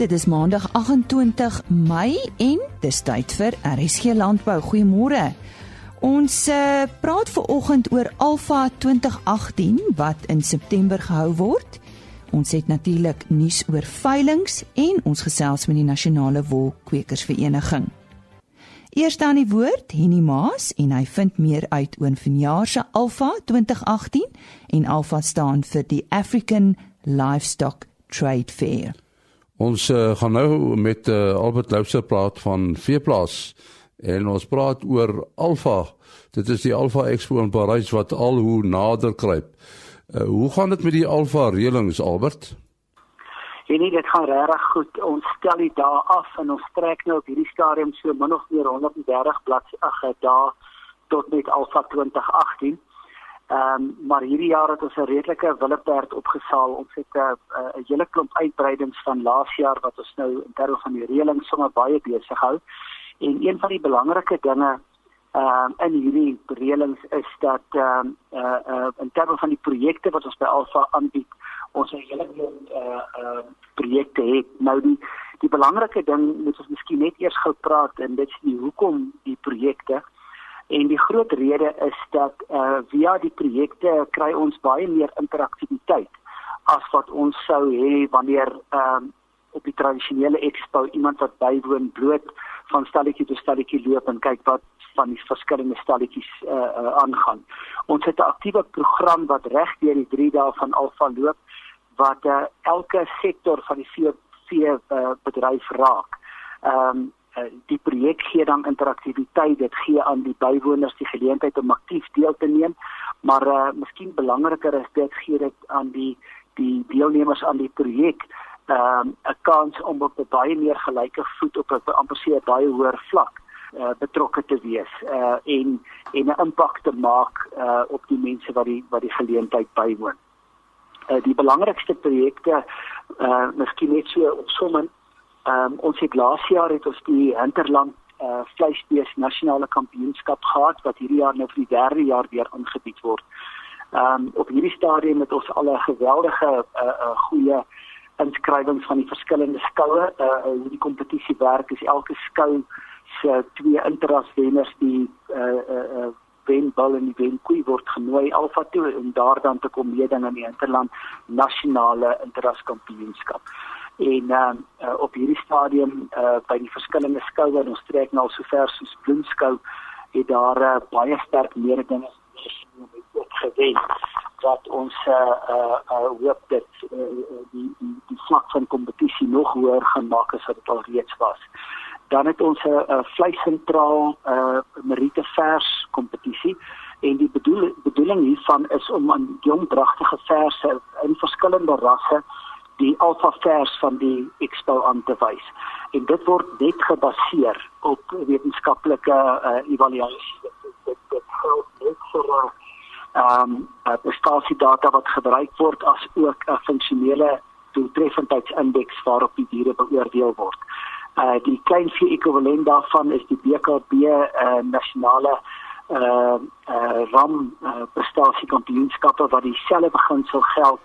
Dit is Maandag 28 Mei en dis tyd vir RSG Landbou. Goeiemôre. Ons uh, praat ver oggend oor Alfa 2018 wat in September gehou word. Ons het natuurlik nuus oor veilinge en ons gesels met die Nasionale Wolkwekersvereniging. Eers dan die woord Henny Maas en hy vind meer uit oor vanjaar se Alfa 2018 en Alfa staan vir die African Livestock Trade Fair. Ons uh, gaan nou met uh, Albert Louser praat van Veeplaas en ons praat oor Alfa. Dit is die Alfa Expo in Parys wat al hoe nader kruip. Uh, hoe gaan dit met die Alfa reëlings Albert? En nee, dit gaan regtig goed. Ons stel dit daar af en ons trek nou op hierdie stadium so min of meer 130 bladsye dae tot met Alfa 2018. Ehm um, maar hierdie jaar het ons 'n redelike willeperd opgesaal. Ons het 'n uh, 'n hele klomp uitbreidings van laas jaar wat ons nou in terme van die reëling sommer baie besig hou. En een van die belangrike dinge ehm um, in hierdie reëlings is dat ehm um, uh, uh in terme van die projekte wat ons by Alfa aanbied, ons 'n hele klomp uh uh projekte het. Nou die die belangrike ding moet ons miskien net eers gou praat en dit is hoekom die projekte En die groot rede is dat uh via die projekte kry ons baie meer interaktiwiteit as wat ons sou hê wanneer ehm um, op die tradisionele expo iemand wat bywoon bloot van stalletjie tot stalletjie loop en kyk wat van die verskillende stalletjies uh, uh aangaan. Ons het 'n aktiewe program wat reg deur die 3 dae van Alfa loop wat uh, elke sektor van die vee vee uh, bedryf raak. Ehm um, Eh, die projek gee dan interaktiwiteit dit gee aan die bywoners die geleentheid om aktief deel te neem maar uh, miskien belangriker is dit gee dit aan die die deelnemers aan die projek ehm, 'n um, kans om op 'n baie meer gelyke voet op 'n amper sê baie hoër vlak uh, betrokke te wees uh, en en 'n impak te maak uh, op die mense wat die wat die geleentheid bywoon. Uh, die belangrikste projekte uh, miskien net so opsommend Ehm um, ons het laas jaar het ons die Hinterland uh vleisbees nasionale kampioenskap gehad wat hierdie jaar nou vir die derde jaar weer aangebied word. Ehm um, op hierdie stadium het ons al 'n geweldige uh uh goeie inskrywings van die verskillende skoue. Uh hoe die kompetisie werk is elke skou se twee interaswenners die uh uh, uh wen bal en die wen koei word genooi alfa toe om daar dan te kom meeding aan die Hinterland nasionale interaskampioenskap en uh, uh, op hierdie stadium uh, by die verskillende skoue ons trek nou sover soos Bloemskou het daar uh, baie sterk mededingers gewen dat ons uh, uh, uh, hoop dat uh, die, die die vlak van kompetisie nog hoër gaan maak as wat dit al reeds was. Dan het ons 'n uh, vleisentraal uh, Merite vers kompetisie en die bedoel, bedoeling hiervan is om aan jong dragtige verse in verskillende rasse die alfa vers van die expo aan te wys. En dit word net gebaseer op wetenskaplike uh, evaluasie. Dit dit help net vir uh, ehm um, prestasiedata wat gebruik word as ook 'n funksionele doeltreffendheidsindeks waarop die diere beoordeel word. Uh die kleinvee ekwivalent daarvan is die BKB uh nasionale uh uh ram uh, prestasiekampioenskappe wat dieselfde beginsel geld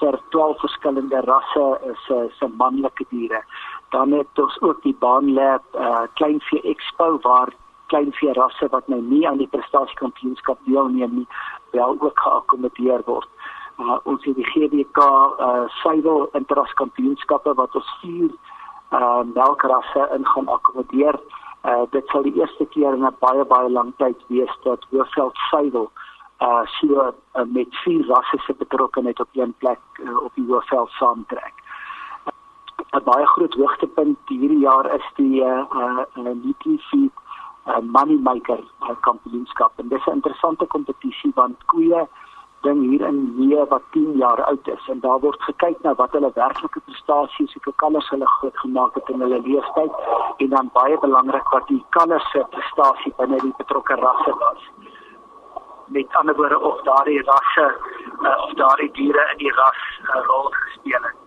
vir 12 verskillende rasse is se se manlike diere. Dan het ons ook die Baanlab uh, kleinvee expo waar kleinvee rasse wat nou nie aan die prestasiekampioenskap deelneem nie, wel ook geakkommodeer word. Uh, ons het die GWK uh, suiwel interaskampioenskappe wat ons vier uh, melkrasse in gaan akkommodeer. Uh, dit sal die eerste keer in 'n baie baie lang tyd wees dat Hoofveld suiwel uh so uh, met vier rasse se betrokkeheid op een plek uh, op die Hoëveld saamtrek. 'n uh, Baie groot hoogtepunt hierdie jaar is die uh uh Nutri-Feed uh, Money Maker uh, kampioenskap. En dis 'n interessante kompetisie want koeie ding hier in hier wat 10 jaar oud is en daar word gekyk na wat hulle werklike prestasies, hoeveel kalvers hulle groot gemaak het in hulle lewenstyd en dan baie belangrik wat die kalvers se prestasie binne die betrokke rasse was met ander woorde of daardie rasse uh, of daardie diere in die ras uh, rol gespeel het.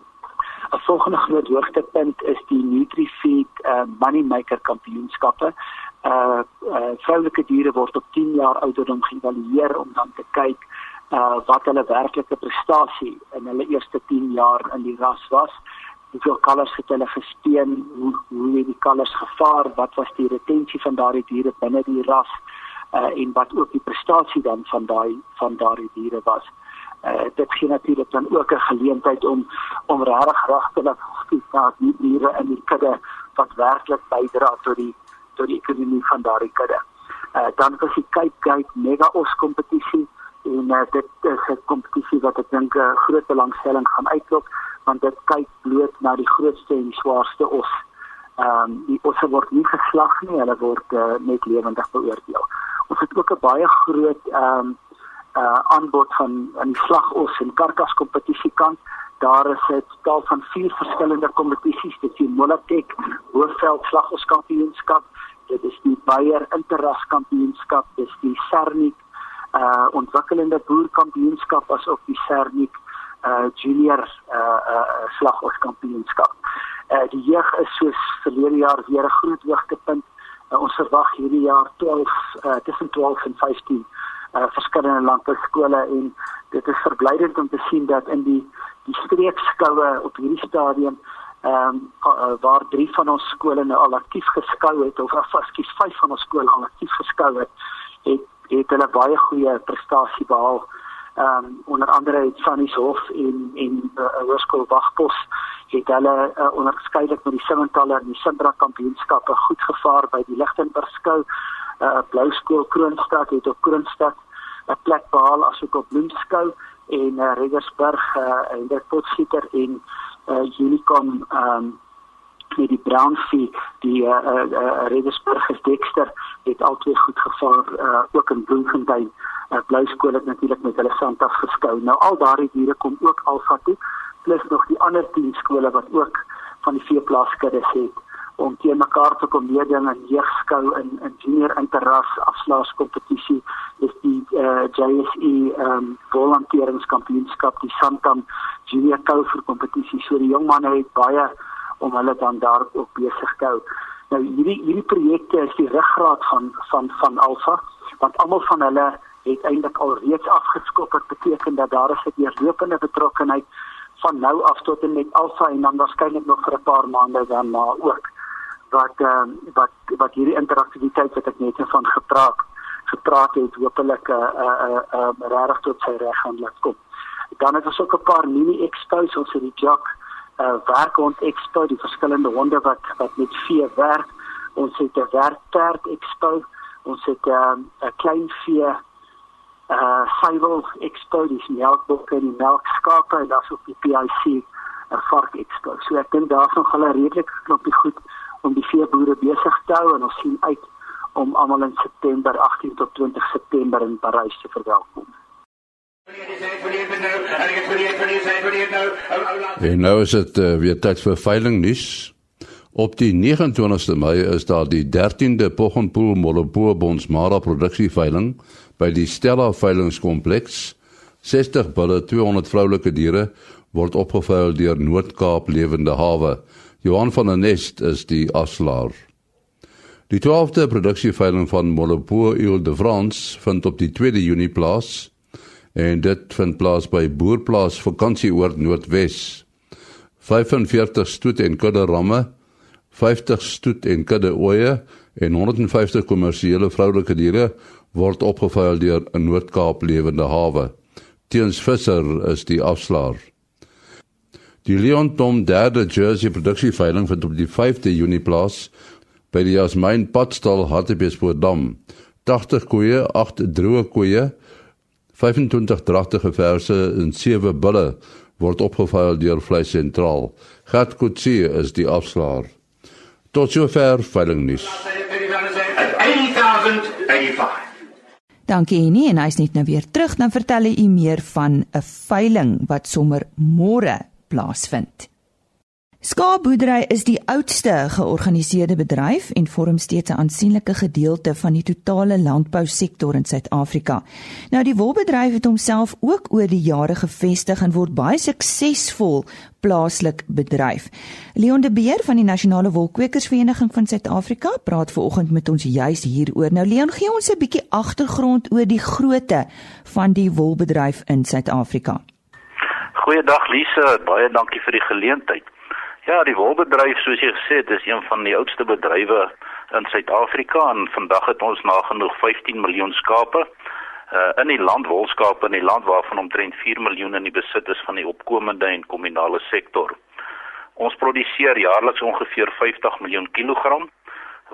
'n Volgende groot hoogtepunt is die NutriFeed uh, Moneymaker Kampioenskappe. Uh, uh vroulike diere word op 10 jaar ouderdom geëvalueer om dan te kyk uh wat hulle werklike prestasie in hulle eerste 10 jaar in die ras was hoeveel kalvers het hulle gespeen, hoe hoe het die kalvers gevaar, wat was die retensie van daardie diere binne die ras uh, en wat ook die prestasie dan van daai van daardie diere was. Uh, dit gee natuurlik dan ook 'n geleentheid om om regtig regtelik te kyk die diere in die kudde wat werklik bydra tot die tot die ekonomie van daardie kudde. Uh, dan was die Cape Gate Mega Os kompetisie en uh, dit is 'n kompetisie wat ek dink 'n uh, groot belangstelling gaan uitlok want dit kyk bloot na die grootste en swaarste os. Ehm um, die osse word nie geslag nie, hulle word uh, net lewendig beoordeel. Ons het ook 'n baie groot ehm um, uh aanbod van aan die slagos en karkas kompetisie kant. Daar is 'n stel van vier verskillende kompetisies, dit is Molatek Hoofveld slagos kampioenskap, dit is die Bayer Interras kampioenskap, dit is die Sernik uh ontwikkelende boer kampioenskap asook die Sernik uh junior uh uh slagos kampioenskap. Uh die jeug is soos verlede jaar weer 'n groot hoogtepunt. Uh, ons verwag hierdie jaar 12 uh tussen 12 en 15 uh verskillende landbouskole en dit is verblydend om te sien dat in die die streekskoue op hierdie stadium ehm um, waar drie van ons skole nou al aktief geskou het of afskies vyf van ons skole al aktief geskou het, het het hulle baie goeie prestasie behaal. Ehm um, onder andere het Sannies Hof en en uh, Hoërskool Wagpos het hulle uh, onderskeidelik met die Simmentaler en die Sindra kampioenskappe goed gevaar by die Lichtenburg skou. Uh, Blou skool Kroonstad het op Kroonstad 'n plek behaal asook op Bloemskou en uh, Reddersburg uh, en dit Potgieter en uh, Unicom ehm um, met die Brownfee die uh, uh, uh, Reddersburg Dexter het altyd goed gevaar uh, ook in Bloemfontein uh, Blou skool het natuurlik met hulle Santa geskou. Nou al daardie diere kom ook Alfa toe plus nog die ander 10 skole wat ook van die veeplaaskuddes het om teen mekaar te kom meeding in jeugskou in in junior interras afslaaskompetisie is die uh, eh, JSE ehm um, volonteeringskampioenskap die Santam junior koufer kompetisie so die jong manne het baie om hulle dan daar ook besig te hou. Nou hierdie hierdie projekte is die ruggraat van van van Alfa want almal van hulle het eintlik al reeds afgeskop. Wat beteken dat daar is 'n deurlopende betrokkenheid van nou af tot en met Alfa en dan waarskynlik nog vir 'n paar maande daarna ook wat ehm uh, wat wat hierdie interaktiwiteit wat ek net van gepraat gepraat het hopelik 'n uh, 'n uh, uh, uh, regtig tot sy reg gaan laat kom. Dan het ons ook 'n paar mini expos ons het die Jock uh, eh, werkhond expo die verskillende honde wat wat met vee werk. Ons het 'n werkperd expo. Ons het ehm, 'n um, klein vee uh Sybil Expo dis melkbokke en melkskape en daar's ook die PIC uh, vark expo. So ek dink daar's nog hulle redelik knoppie goed om die veeboere besig te hou en ons sien uit om almal in September 18 tot 20 September in Parys te verwelkom. En nou is dit uh, weer tyd vir veiling nuus. Op die 29ste Mei is daar die 13de Poggenpoel Molopo Bonsmara produksieveiling by die Stella veilingskompleks 60 bulle 200 vroulike diere word opgeveil deur Noord-Kaap Lewende Hawe. Johan van der Nest is die aslaer. Die 12de produksieveiling van Molopo Ile de France vind op die 2de Junie plaas en dit vind plaas by Boerplaas Vakansieoord Noordwes. 45 stoet en kudde ramme, 50 stoet en kudde oeye en 150 kommersiële vroulike diere word opgeveil deur 'n Noord-Kaap lewende hawe. Teens Visser is die afslaer. Die Leon Tom derde Jersey produksieveiling vind op die 5de Junie plaas by die Jasmine Padstal Hartbeespoortdam. 80 koeie, 8 droë koeie, 25 dragtige verse en 7 bulle word opgeveil deur Vleis Sentraal. Gat Kutsie is die afslaer. Tot sover veiling nuus. 8085 Dankie Annie en hy's net nou weer terug dan vertel hy u meer van 'n veiling wat sommer môre plaasvind. Skaapboerdery is die oudste georganiseerde bedryf en vorm steeds 'n aansienlike gedeelte van die totale landbousektor in Suid-Afrika. Nou die wolbedryf het homself ook oor die jare gevestig en word baie suksesvol plaaslik bedryf. Leon de Beer van die Nasionale Wolkwekersvereniging van Suid-Afrika praat veraloggend met ons juis hieroor. Nou Leon, gee ons 'n bietjie agtergrond oor die grootte van die wolbedryf in Suid-Afrika. Goeiedag Lise, baie dankie vir die geleentheid. Ja, die wolbedryf soos jy gesê het, is een van die oudste bedrywe in Suid-Afrika en vandag het ons nagenoeg 15 miljoen skape. Uh in die land wolskape in die land waarvan omtrent 4 miljoen in die besit is van die opkomende en kominale sektor. Ons produseer jaarliks ongeveer 50 miljoen kilogram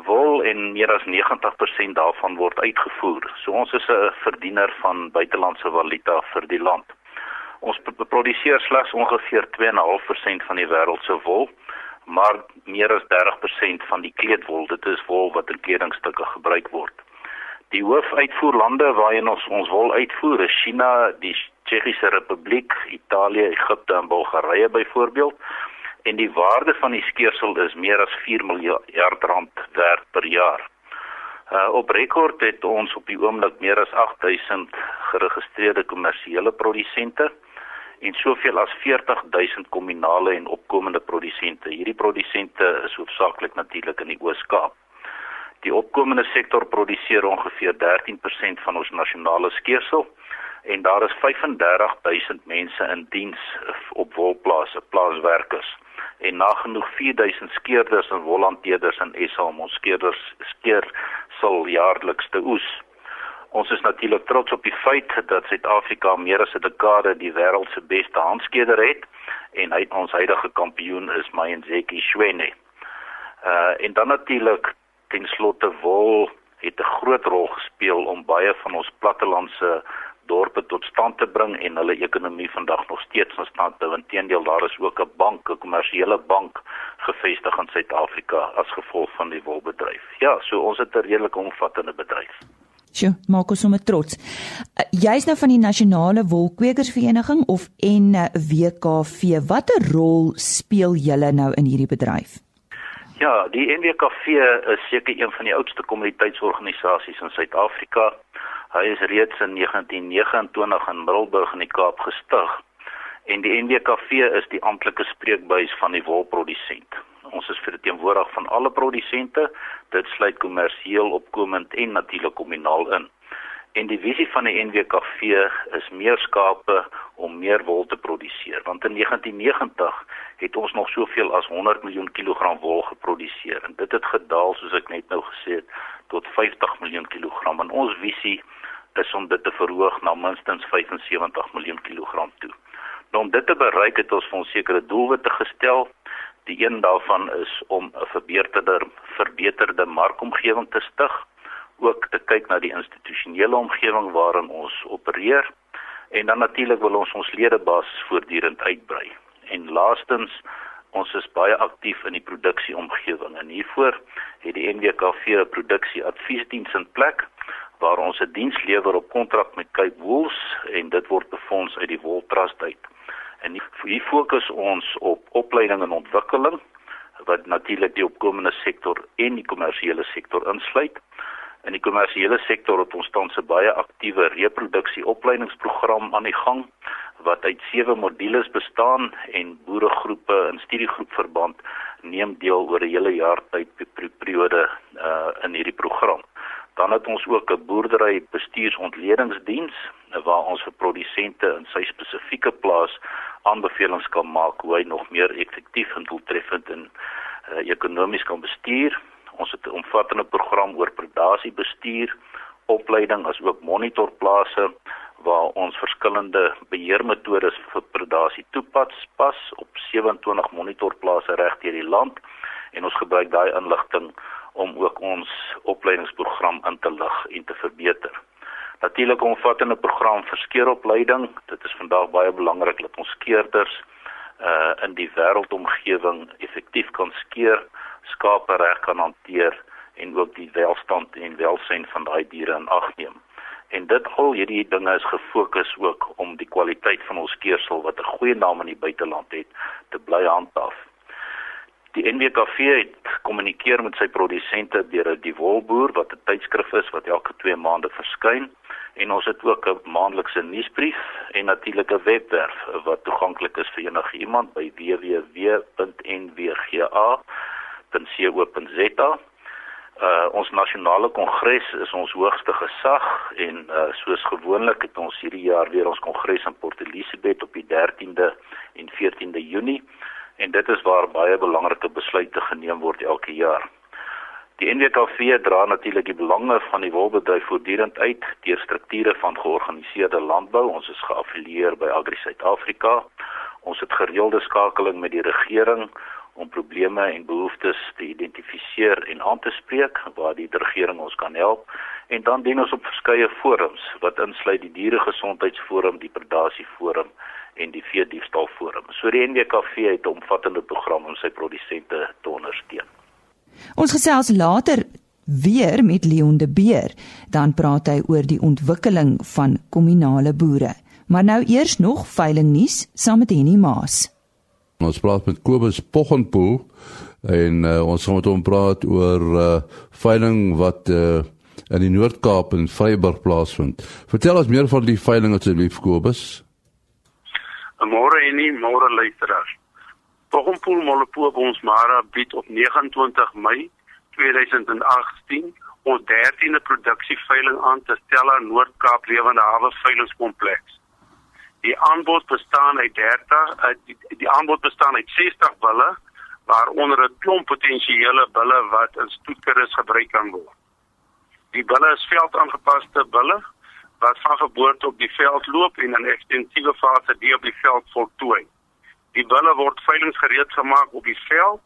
wol en meer as 90% daarvan word uitgevoer. So ons is 'n verdiener van buitelandse valuta vir die land. Ons produseer slegs ongeveer 2.5% van die wêreld se wol, maar meer as 30% van die kleedwol, dit is wol wat in kledingstukke gebruik word. Die hoofuitvoerlande waarheen ons ons wol uitvoer is China, die Tsjechiese Republiek, Italië, Egipte en Bulgarië byvoorbeeld en die waarde van die skeersel is meer as 4 miljard rand werd per jaar. Uh, op rekord het ons op die oomblik meer as 8000 geregistreerde kommersiële produsente en soveel as 40000 kominale en opkomende produsente. Hierdie produsente is hoofsaaklik natuurlik in die Oos-Kaap. Die opkomende sektor produseer ongeveer 13% van ons nasionale skeersel en daar is 35000 mense in diens op wolplase, plaaswerkers en nagenoeg 4000 skeerders en wolhanteerders in SA om ons skeerders skeer sal jaarliks te oes. Ons is natuurlik trots op die feit dat Suid-Afrika meer as 'n dekade die wêreld se beste handskeder het en hy ons huidige kampioen is Mayenzeki Shwene. Uh en dan natuurlik ten slotte wol het 'n groot rol gespeel om baie van ons plattelandse dorpe tot stand te bring en hulle ekonomie vandag nog steeds in stand te hou. Inteendeel, daar is ook 'n bank, 'n kommersiële bank gevestig in Suid-Afrika as gevolg van die wolbedryf. Ja, so ons het 'n redelik omvattende bedryf. Sjoe, maak ons sommer trots. Uh, Jy's nou van die Nasionale Wolkwekersvereniging of NWKV. Watter rol speel julle nou in hierdie bedryf? Ja, die NWKV is seker een van die oudste kommoditeitsorganisasies in Suid-Afrika. Hy is reeds in 1929 in Middelburg in die Kaap gestig en die NWKV is die amptelike spreekbuis van die wolprodusent. Ons is verteenwoordig van alle produsente, dit sluit kommersieel, opkomend en natuurlik kominaal in. En die visie van die NWKV is meer skape om meer wol te produseer, want in 1990 het ons nog soveel as 100 miljoen kilogram wol geproduseer en dit het gedaal soos ek net nou gesê het tot 50 miljoen kilogram. En ons visie is om dit te verhoog na minstens 75 miljoen kilogram toe. Nou om dit te bereik het ons vir ons sekere doelwitte gestel. Die een daarvan is om 'n verbeterde verbeterde markomgewing te stig, ook te kyk na die institusionele omgewing waarin ons opereer en dan natuurlik wil ons ons ledebasis voortdurend uitbrei. En laastens ons is baie aktief in die produksieomgewing en hiervoor het die NWKV 'n produksieadviesdiens in plek waar ons 'n diens lewer op kontrak met Cape Wools en dit word befonds uit die Wool Trust uit. En hier fokus ons op opleiding en ontwikkeling wat natuurlik die opkomende sektor en die kommersiële sektor insluit. In die kommersiële sektor het ons tans 'n baie aktiewe reproduksie opleidingsprogram aan die gang wat uit sewe modules bestaan en boeregroepe in studiegroepverband neem deel oor 'n hele jaar tyd periode uh, in hierdie program. Dan het ons ook 'n boerdery bestuursontledingdiens waar ons vir produsente in sy spesifieke plaas aanbevelings kan maak hoe hy nog meer effektief en doeltreffend en uh, ekonomies kan bestuur. Ons het 'n omvattende program oor predasiebestuur, opleiding asook monitorplase waar ons verskillende beheermetodes vir predasie toepas pas op 27 monitorplase reg deur die land en ons gebruik daai inligting om ook ons opleidingsprogram in te lig en te verbeter. Natuurlik omvattende program vir skeeropleiding. Dit is vandag baie belangrik dat ons skeerders uh in die wêreldomgewing effektief kan skeer, skape reg kan hanteer en ook die welstand en welsyn van daai diere in ag neem. En dit al hierdie dinge is gefokus ook om die kwaliteit van ons skeersel wat 'n goeie naam in die buiteland het te bly handhaaf. Die NWKV het kommunikeer met sy produsente deur die Wolboer wat 'n tydskrif is wat elke 2 maande verskyn en ons het ook 'n maandelikse nuusbrief en natuurlik 'n webwerf wat toeganklik is vir enige iemand by www.nwga.co.za. Uh ons nasionale kongres is ons hoogste gesag en uh soos gewoonlik het ons hierdie jaar weer ons kongres in Port Elizabeth op die 13de en 14de Junie en dit is waar baie belangrike besluite geneem word elke jaar. Die NWKV dra natuurlik die belange van die wolbedryf voortdurend uit deur strukture van georganiseerde landbou. Ons is geaffilieer by Agri Suid-Afrika. Ons het gereelde skakeling met die regering om probleme en behoeftes te identifiseer en aan te spreek waar die regering ons kan help en dan dien ons op verskeie forums wat insluit die dieregesondheidsforum, die predasieforum en die vee diefstal forum. So die NWKV het 'n omvattende program om sy produsente te ondersteun. Ons gesels later weer met Leon de Beer, dan praat hy oor die ontwikkeling van kommunale boere. Maar nou eers nog veiling nuus saam met Henny Maas. Ons praat met Kobus Poggenpoel en uh, ons gaan met hom praat oor uh, veiling wat uh, in die Noord-Kaap in Vryburg plaasvind. Vertel ons meer van die veiling asseblief Kobus. Môre en nie môre luisteraars. Poggenpoel Molopo ons Mara bied op 29 Mei 2018 ons 13de produksieveiling aan te Stella Noord-Kaap Lewende Hawe Veilingskompleks. Die aanbod bestaan uit 30 uit die, die aanbod bestaan uit 60 bulle waaronder 'n klomp potensiële bulle wat in stoetkeres gebruik kan word. Die bulle is veldaangepaste bulle wat van geboorte op die veld loop en in ekstensiewe fase die op die veld voltooi. Die bulle word veilingsgereed gemaak op die veld.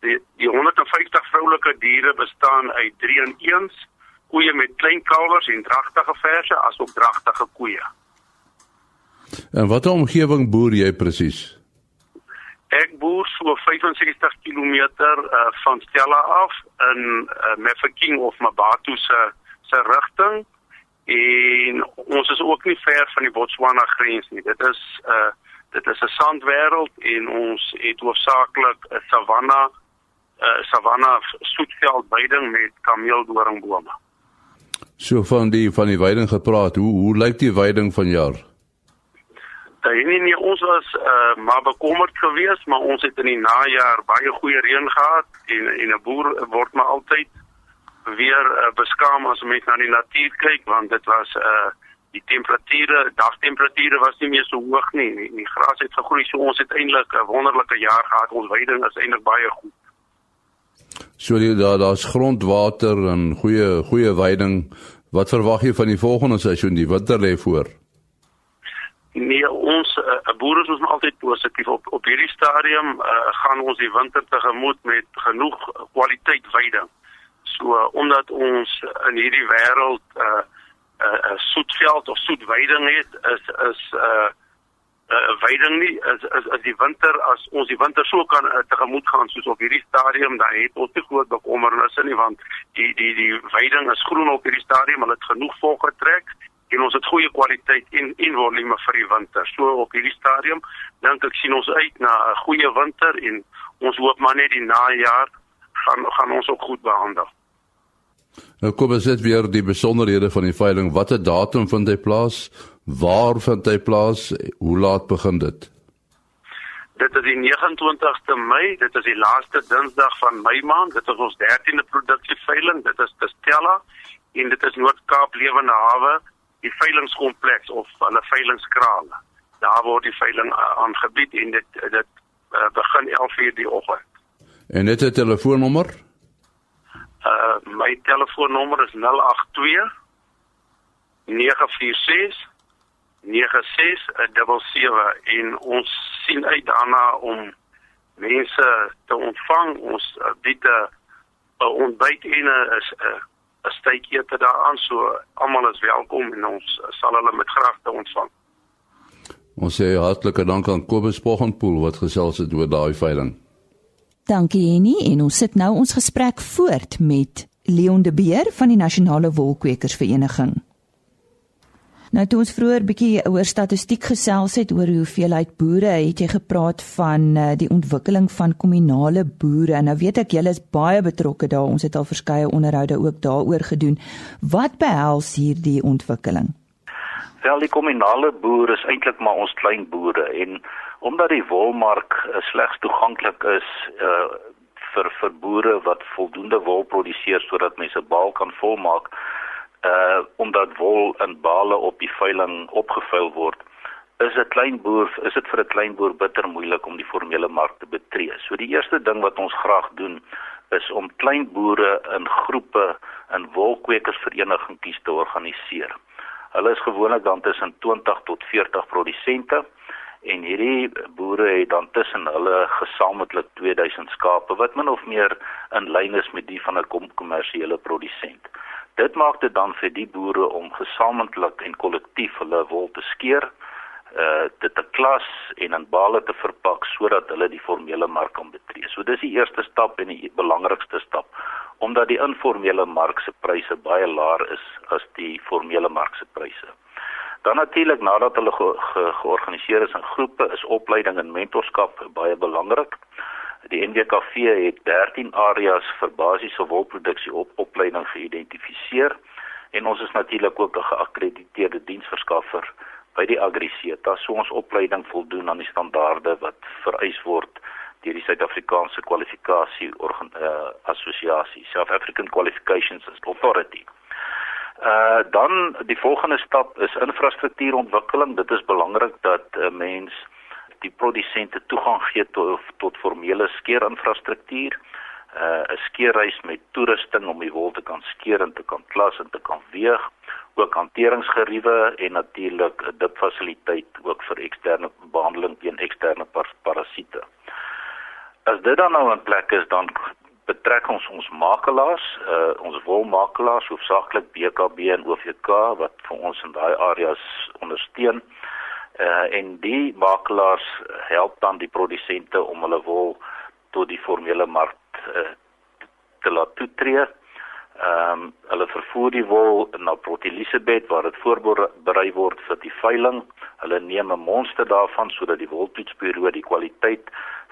Die die 150 vroulike diere bestaan uit 3 en 1s, koeie met klein kalwers en dragtige verse asook dragtige koeie. En watter omgewing boer jy presies? Ek boer so 65 km uh, van Stella af in uh, Mafeking of Mabatu se se rigting en ons is ook nie ver van die Botswana grens nie. Dit is 'n uh, dit is 'n sandwêreld en ons het hoofsaaklik 'n savanna 'n uh, savanna soetveld veiding met kameeldoringbome. So van die van die veiding gepraat, hoe hoe lyk die veiding van jaar? Daar nee, nie ons was uh, maar bekommerd geweest, maar ons het in die najaar baie goeie reën gehad en en 'n boer word maar altyd weer uh, beskaam as mens na die natuur kyk want dit was 'n uh, die temperature, dagtemperature was nie meer so hoog nie. Die, die gras het gegroei, so ons het eintlik 'n wonderlike jaar gehad. Ons veiding is eintlik baie goed. So die, daar daar's grondwater en goeie goeie veiding. Wat verwag jy van die volgende seisoen? Die winter lê voor. Nee, ons uh, boere is ons altyd positief op op hierdie stadium uh, gaan ons die winter tegemoet met genoeg kwaliteit veiding. So uh, omdat ons in hierdie wêreld uh, 'n uh, uh, soetveld of soetweiding het is is 'n uh, 'n uh, weiding nie is, is is die winter as ons die winter so kan uh, tegemoet gaan soos op hierdie stadium dan het ons te groot bekommernisse nie want die die die weiding is groen op hierdie stadium hulle het genoeg vog getrek en ons het goeie kwaliteit en volume vir die winter. So op hierdie stadium dink ek sien ons uit na 'n goeie winter en ons hoop maar net die najaar gaan gaan ons ook goed behandel Nou kom ons net weer die besonderhede van die veiling. Watter datum vind hy plaas? Waar vind hy plaas? Hoe laat begin dit? Dit is die 29ste Mei. Dit is die laaste Dinsdag van Mei maand. Dit is ons 13de produksieveiling. Dit is Stella en dit is Noord-Kaap Lewende Hawe, die veilingskompleks of hulle veilingskrale. Daar word die veiling uh, aangebied en dit dit uh, begin 11:00 die oggend. En net 'n telefoonnommer 082 Uh my telefoonnommer is 082 946 9677 en ons sien uit daarna om mense te ontvang. Ons uh, bied 'n ontbyt en 'n 'n steekie te daaraan so almal is welkom en ons sal hulle met graagte ontvang. Ons sê hartlike dank aan Kobus Poggenpoel wat gesels het oor daai veiling. Dankie Henny en ons sit nou ons gesprek voort met Leon de Beer van die Nasionale Wolkwekersvereniging. Nou toe ons vroeër bietjie oor statistiek gesels het oor hoeveelheid boere, het jy gepraat van uh, die ontwikkeling van kommunale boere. Nou weet ek julle is baie betrokke daar. Ons het al verskeie onderhoude ook daaroor gedoen. Wat behels hierdie ontwikkeling? Wel, die kommunale boere is eintlik maar ons klein boere en omdat die wolmark uh, slegs toeganklik is uh vir vir boere wat voldoende wol produseer sodat mense baal kan volmaak uh omdat wol in bale op die veiling opgevuil word is 'n klein boer is dit vir 'n klein boer bitter moeilik om die formele mark te betree. So die eerste ding wat ons graag doen is om klein boere in groepe in wolkwekersverenigings te organiseer. Hulle is gewoonlik dan tussen 20 tot 40 produsente en hierdie boere het dan tussen hulle gesamentlik 2000 skape wat min of meer in lyn is met die van 'n kommersiële produsent. Dit maak dit dan vir die boere om gesamentlik en kollektief hulle wol te skeer uh dit te klas en in bale te verpak sodat hulle die formele mark kan betree. So dis die eerste stap en die belangrikste stap omdat die informele mark se pryse baie laer is as die formele mark se pryse. Dan natuurlik nadat hulle ge ge georganiseer is in groepe, is opleiding en mentorskap baie belangrik. Die NWKV het 13 areas vir basiese wolproduksie op opleiding geïdentifiseer en ons is natuurlik ook 'n geakkrediteerde diensverskaffer by die Agriseta so ons opleiding voldoen aan die standaarde wat vereis word deur die Suid-Afrikaanse kwalifikasie uh, assosiasie South African Qualifications Authority. Uh dan die volgende stap is infrastruktuurontwikkeling. Dit is belangrik dat 'n uh, mens die produsente toegang gee tot tot formele skeerinfrastruktuur. Uh 'n skeerhuis met toerusting om die wol te kan skeer en te kan klas en te kan weeg ook hanteringsgeriewe en natuurlik 'n dipfasiliteit ook vir eksterne behandeling teen eksterne parasiete. As dit dan nou in plek is, dan betrek ons ons makelaars, uh, ons wolmakelaars, hoofsaaklik BKB en OVK wat vir ons in daai areas ondersteun. Uh, en die makelaars help dan die produsente om hulle wol tot die formele mark uh, te laat toetree Ehm um, hulle vervoer die wol na Port Elizabeth waar dit voorberei word vir die veiling. Hulle neem 'n monster daarvan sodat die woltoetsbureau die kwaliteit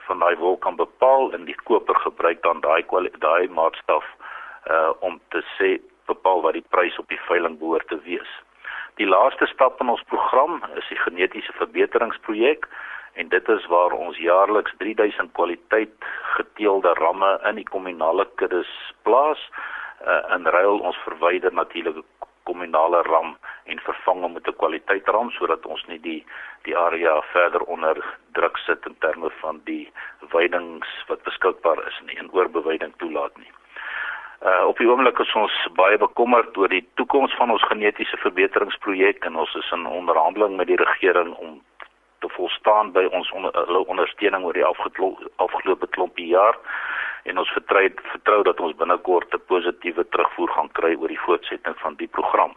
van daai wol kan bepaal en die koper gebruik dan daai daai maatstaf uh om te sê bepaal wat die prys op die veiling behoort te wees. Die laaste stap in ons program is die genetiese verbeteringsprojek en dit is waar ons jaarliks 3000 kwaliteit geteelde ramme in die kommunale kuddes plaas uh, in ruil ons verwyder natuurlike kommunale ram en vervang hom met 'n kwaliteitsram sodat ons nie die die area verder onder druk sit in terme van die weidings wat beskikbaar is nie en oorbeweiding toelaat nie. Uh op die oomblik is ons baie bekommerd oor die toekoms van ons genetiese verbeteringsprojek en ons is in onderhandeling met die regering om te volstaan by ons onder, ondersteuning oor die afgelope klompie jaar en ons vertrou vertrou dat ons binnekort 'n positiewe terugvoer gaan kry oor die voortsetting van die program.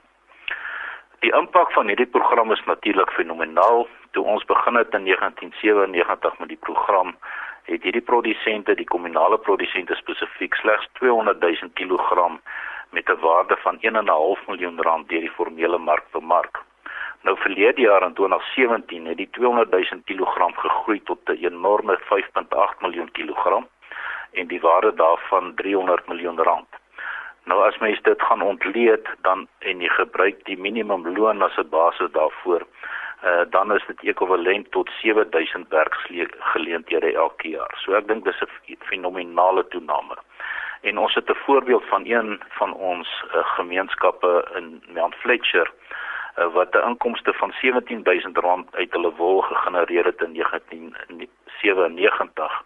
Die impak van hierdie program is natuurlik fenomenaal. Toe ons begin het in 1997 met die program, het hierdie produsente, die kommunale produsente spesifiek slegs 200 000 kg met 'n waarde van 1.5 miljoen rand deur die formele mark bemark. Nou verlede jaar in 2017 het die 200 000 kg gegroei tot 'n enorme 5.8 miljoen kilogram en die waarde daarvan 300 miljoen rand. Nou as mens dit gaan ontleed dan en jy gebruik die minimumloon as 'n basis daarvoor, uh, dan is dit ekwivalent tot 7000 werksgeleenthede elke jaar. So ek dink dis 'n fenominale toename. En ons het 'n voorbeeld van een van ons uh, gemeenskappe in Mount Fletcher uh, wat 'n inkomste van 17000 rand uit hulle wol gegenereer het in 1997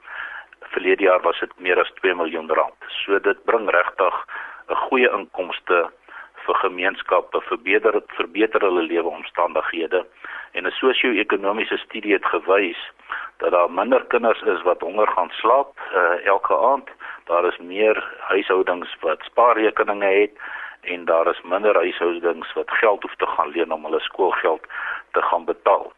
verlede jaar was dit meer as 2 miljoen rand. So dit bring regtig 'n goeie inkomste vir gemeenskappe, verbeter verbeter hulle leweomstandighede en 'n sosio-ekonomiese studie het gewys dat daar minder kinders is wat honger gaan slaap uh, elke aand. Daar is meer huishoudings wat spaarrekeninge het en daar is minder huishoudings wat geld hoef te gaan leen om hulle skoolgeld te gaan betaal.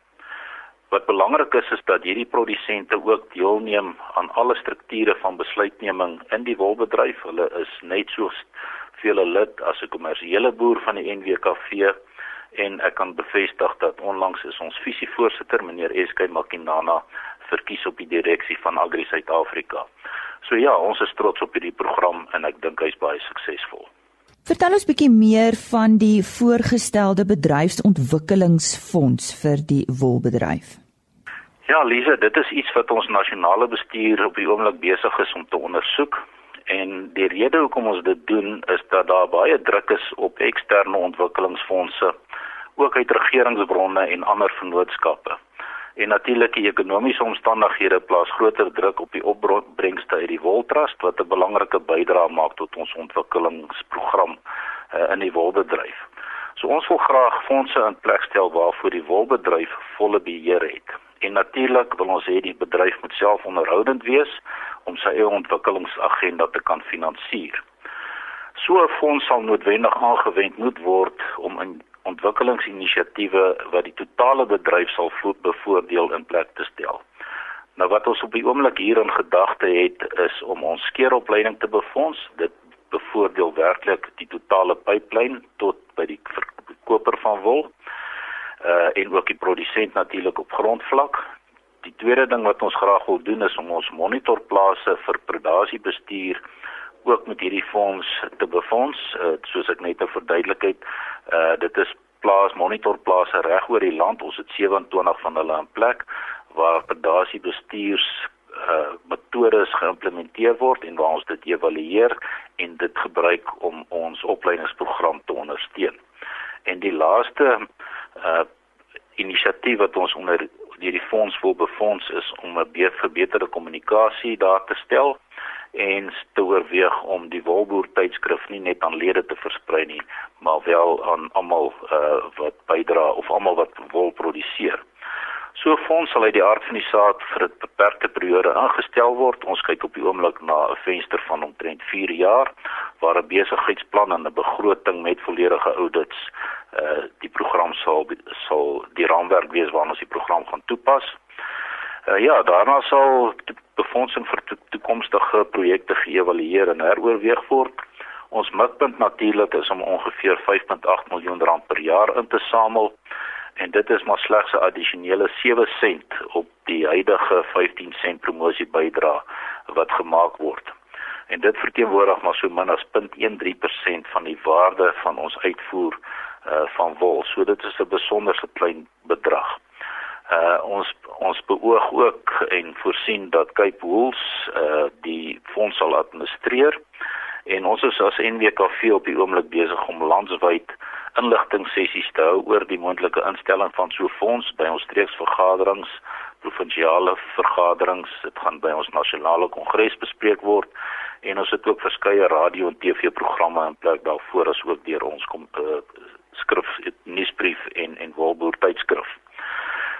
Wat belangrik is is dat hierdie produsente ook deelneem aan alle strukture van besluitneming in die wolbedryf. Hulle is net so veel lid as 'n kommersiële boer van die NWKV en ek kan bevestig dat onlangs is ons visievoorsitter meneer SK Makinana verkies op die direksie van Agri Suid-Afrika. So ja, ons is trots op hierdie program en ek dink hy's baie suksesvol. Vertel ons bietjie meer van die voorgestelde bedryfsontwikkelingsfonds vir die wolbedryf. Ja, Lise, dit is iets wat ons nasionale bestuur op die oomblik besig is om te ondersoek. En die rede hoekom ons dit doen is dat daar baie druk is op eksterne ontwikkelingsfondse ook uit regeringsbronne en ander vennootskappe. En natuurlik die ekonomiese omstandighede plaas groter druk op die opbrengste uit die woltrust wat 'n belangrike bydrae maak tot ons ontwikkelingsprogram uh, in die wolbedryf. So ons wil graag fondse in plek stel waarvoor die wolbedryf volle beheer het. En natuurlik wil ons hê die bedryf moet self onderhoudend wees om sy eie ontwikkelingsagenda te kan finansier. So 'n fonds sal noodwendig aangewend moet word om in ontwikkelingsinisiatiewe wat die totale bedryf sal voed bevoordeel in plek te stel. Nou wat ons op die oomblik hier in gedagte het is om ons skeeropleiding te befonds. Dit bevoordeel werklik die totale pyplyn tot by die verkoper van wol. Uh en ook die produsent natuurlik op grondvlak. Die tweede ding wat ons graag wil doen is om ons monitorplase vir predasiebestuur ook met hierdie fonds te befonds. Uh, soos ek net 'n verduidelikheid uh dit is plaas monitorplase reg oor die land. Ons het 27 van hulle in plek waar pedasie bestuurs uh metodes geïmplementeer word en waar ons dit evalueer en dit gebruik om ons opleidingsprogram te ondersteun. En die laaste uh inisiatief wat ons onder hierdie fonds wil befonds is om 'n verbeterde kommunikasie daar te stel en te oorweeg om die Wolboer tydskrif nie net aan lede te versprei nie, maar wel aan almal uh, wat bydra of almal wat wol produseer. So 'n fonds sal uit die aard van die saak vir 'n beperkte periode aangestel word. Ons kyk op die oomblik na 'n venster van omtrent 4 jaar waar 'n besigheidsplan en 'n begroting met volledige audits uh die program sal sal die raamwerk wees waarna ons die program gaan toepas. Uh, ja, daarna sal befondsing vir to toekomstige projekte geëvalueer en heroorweeg word. Ons mikpunt natuurlik is om ongeveer 5.8 miljoen rand per jaar in te samel en dit is maar slegs 'n addisionele 7 sent op die huidige 15 sent promosie bydrae wat gemaak word. En dit verteenwoordig maar so min as 0.13% van die waarde van ons uitvoer uh, van wol. So dit is 'n besonderse klein bedrag. Uh ons ons beoog ook en voorsien dat Cape Wools uh die fonds sal administreer. En ons is as NWKV op die oomblik besig om landwyd inligtingsessies te hou oor die moontlike instelling van so 'n fonds by ons streeksvergaderings, provinsiale vergaderings, dit gaan by ons nasionale kongres bespreek word. En ons het ook verskeie radio en TV programme in plek daarvoor as ook deur ons kom uh, skrif nuusbrief en en Wolboer tydskrif.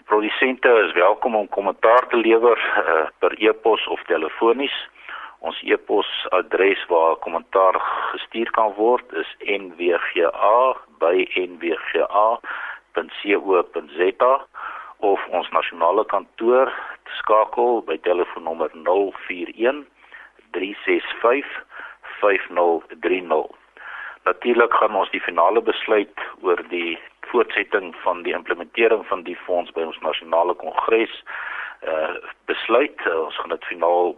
Produsente is welkom om kommentaar te lewer uh, per e-pos of telefonies. Ons e-posadres waar kommentaar gestuur kan word is nwga@nwga.co.za of ons nasionale kantoor skakel by telefoonnommer 041 365 5030. Natuurlik gaan ons die finale besluit oor die voortsetting van die implementering van die fonds by ons nasionale kongres uh besluit. Uh, ons gaan dit finaal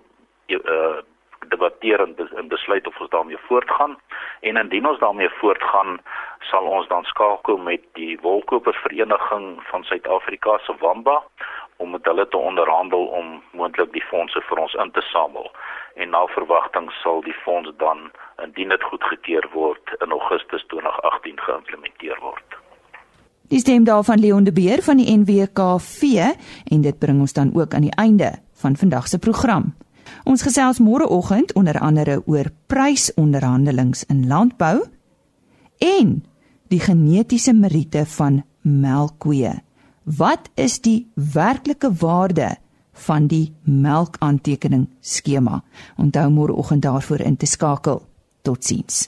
uh debatteer en, en besluit of ons daarmee voortgaan. En indien ons daarmee voortgaan sal ons dan skakel met die wolkopersvereniging van Suid-Afrika se Wamba om met hulle te onderhandel om moontlik die fondse vir ons in te samel. En na verwagting sal die fonds dan indien dit goedgekeur word in Augustus 2018 geïmplementeer word. Die stem daarvan Leon de Beer van die NWKV en dit bring ons dan ook aan die einde van vandag se program. Ons gesels môreoggend onder andere oor prysonderhandelings in landbou en die genetiese meriete van melkkoeë. Wat is die werklike waarde van die melkaantekening skema? Onthou môreoggend daarvoor in te skakel. Totsiens.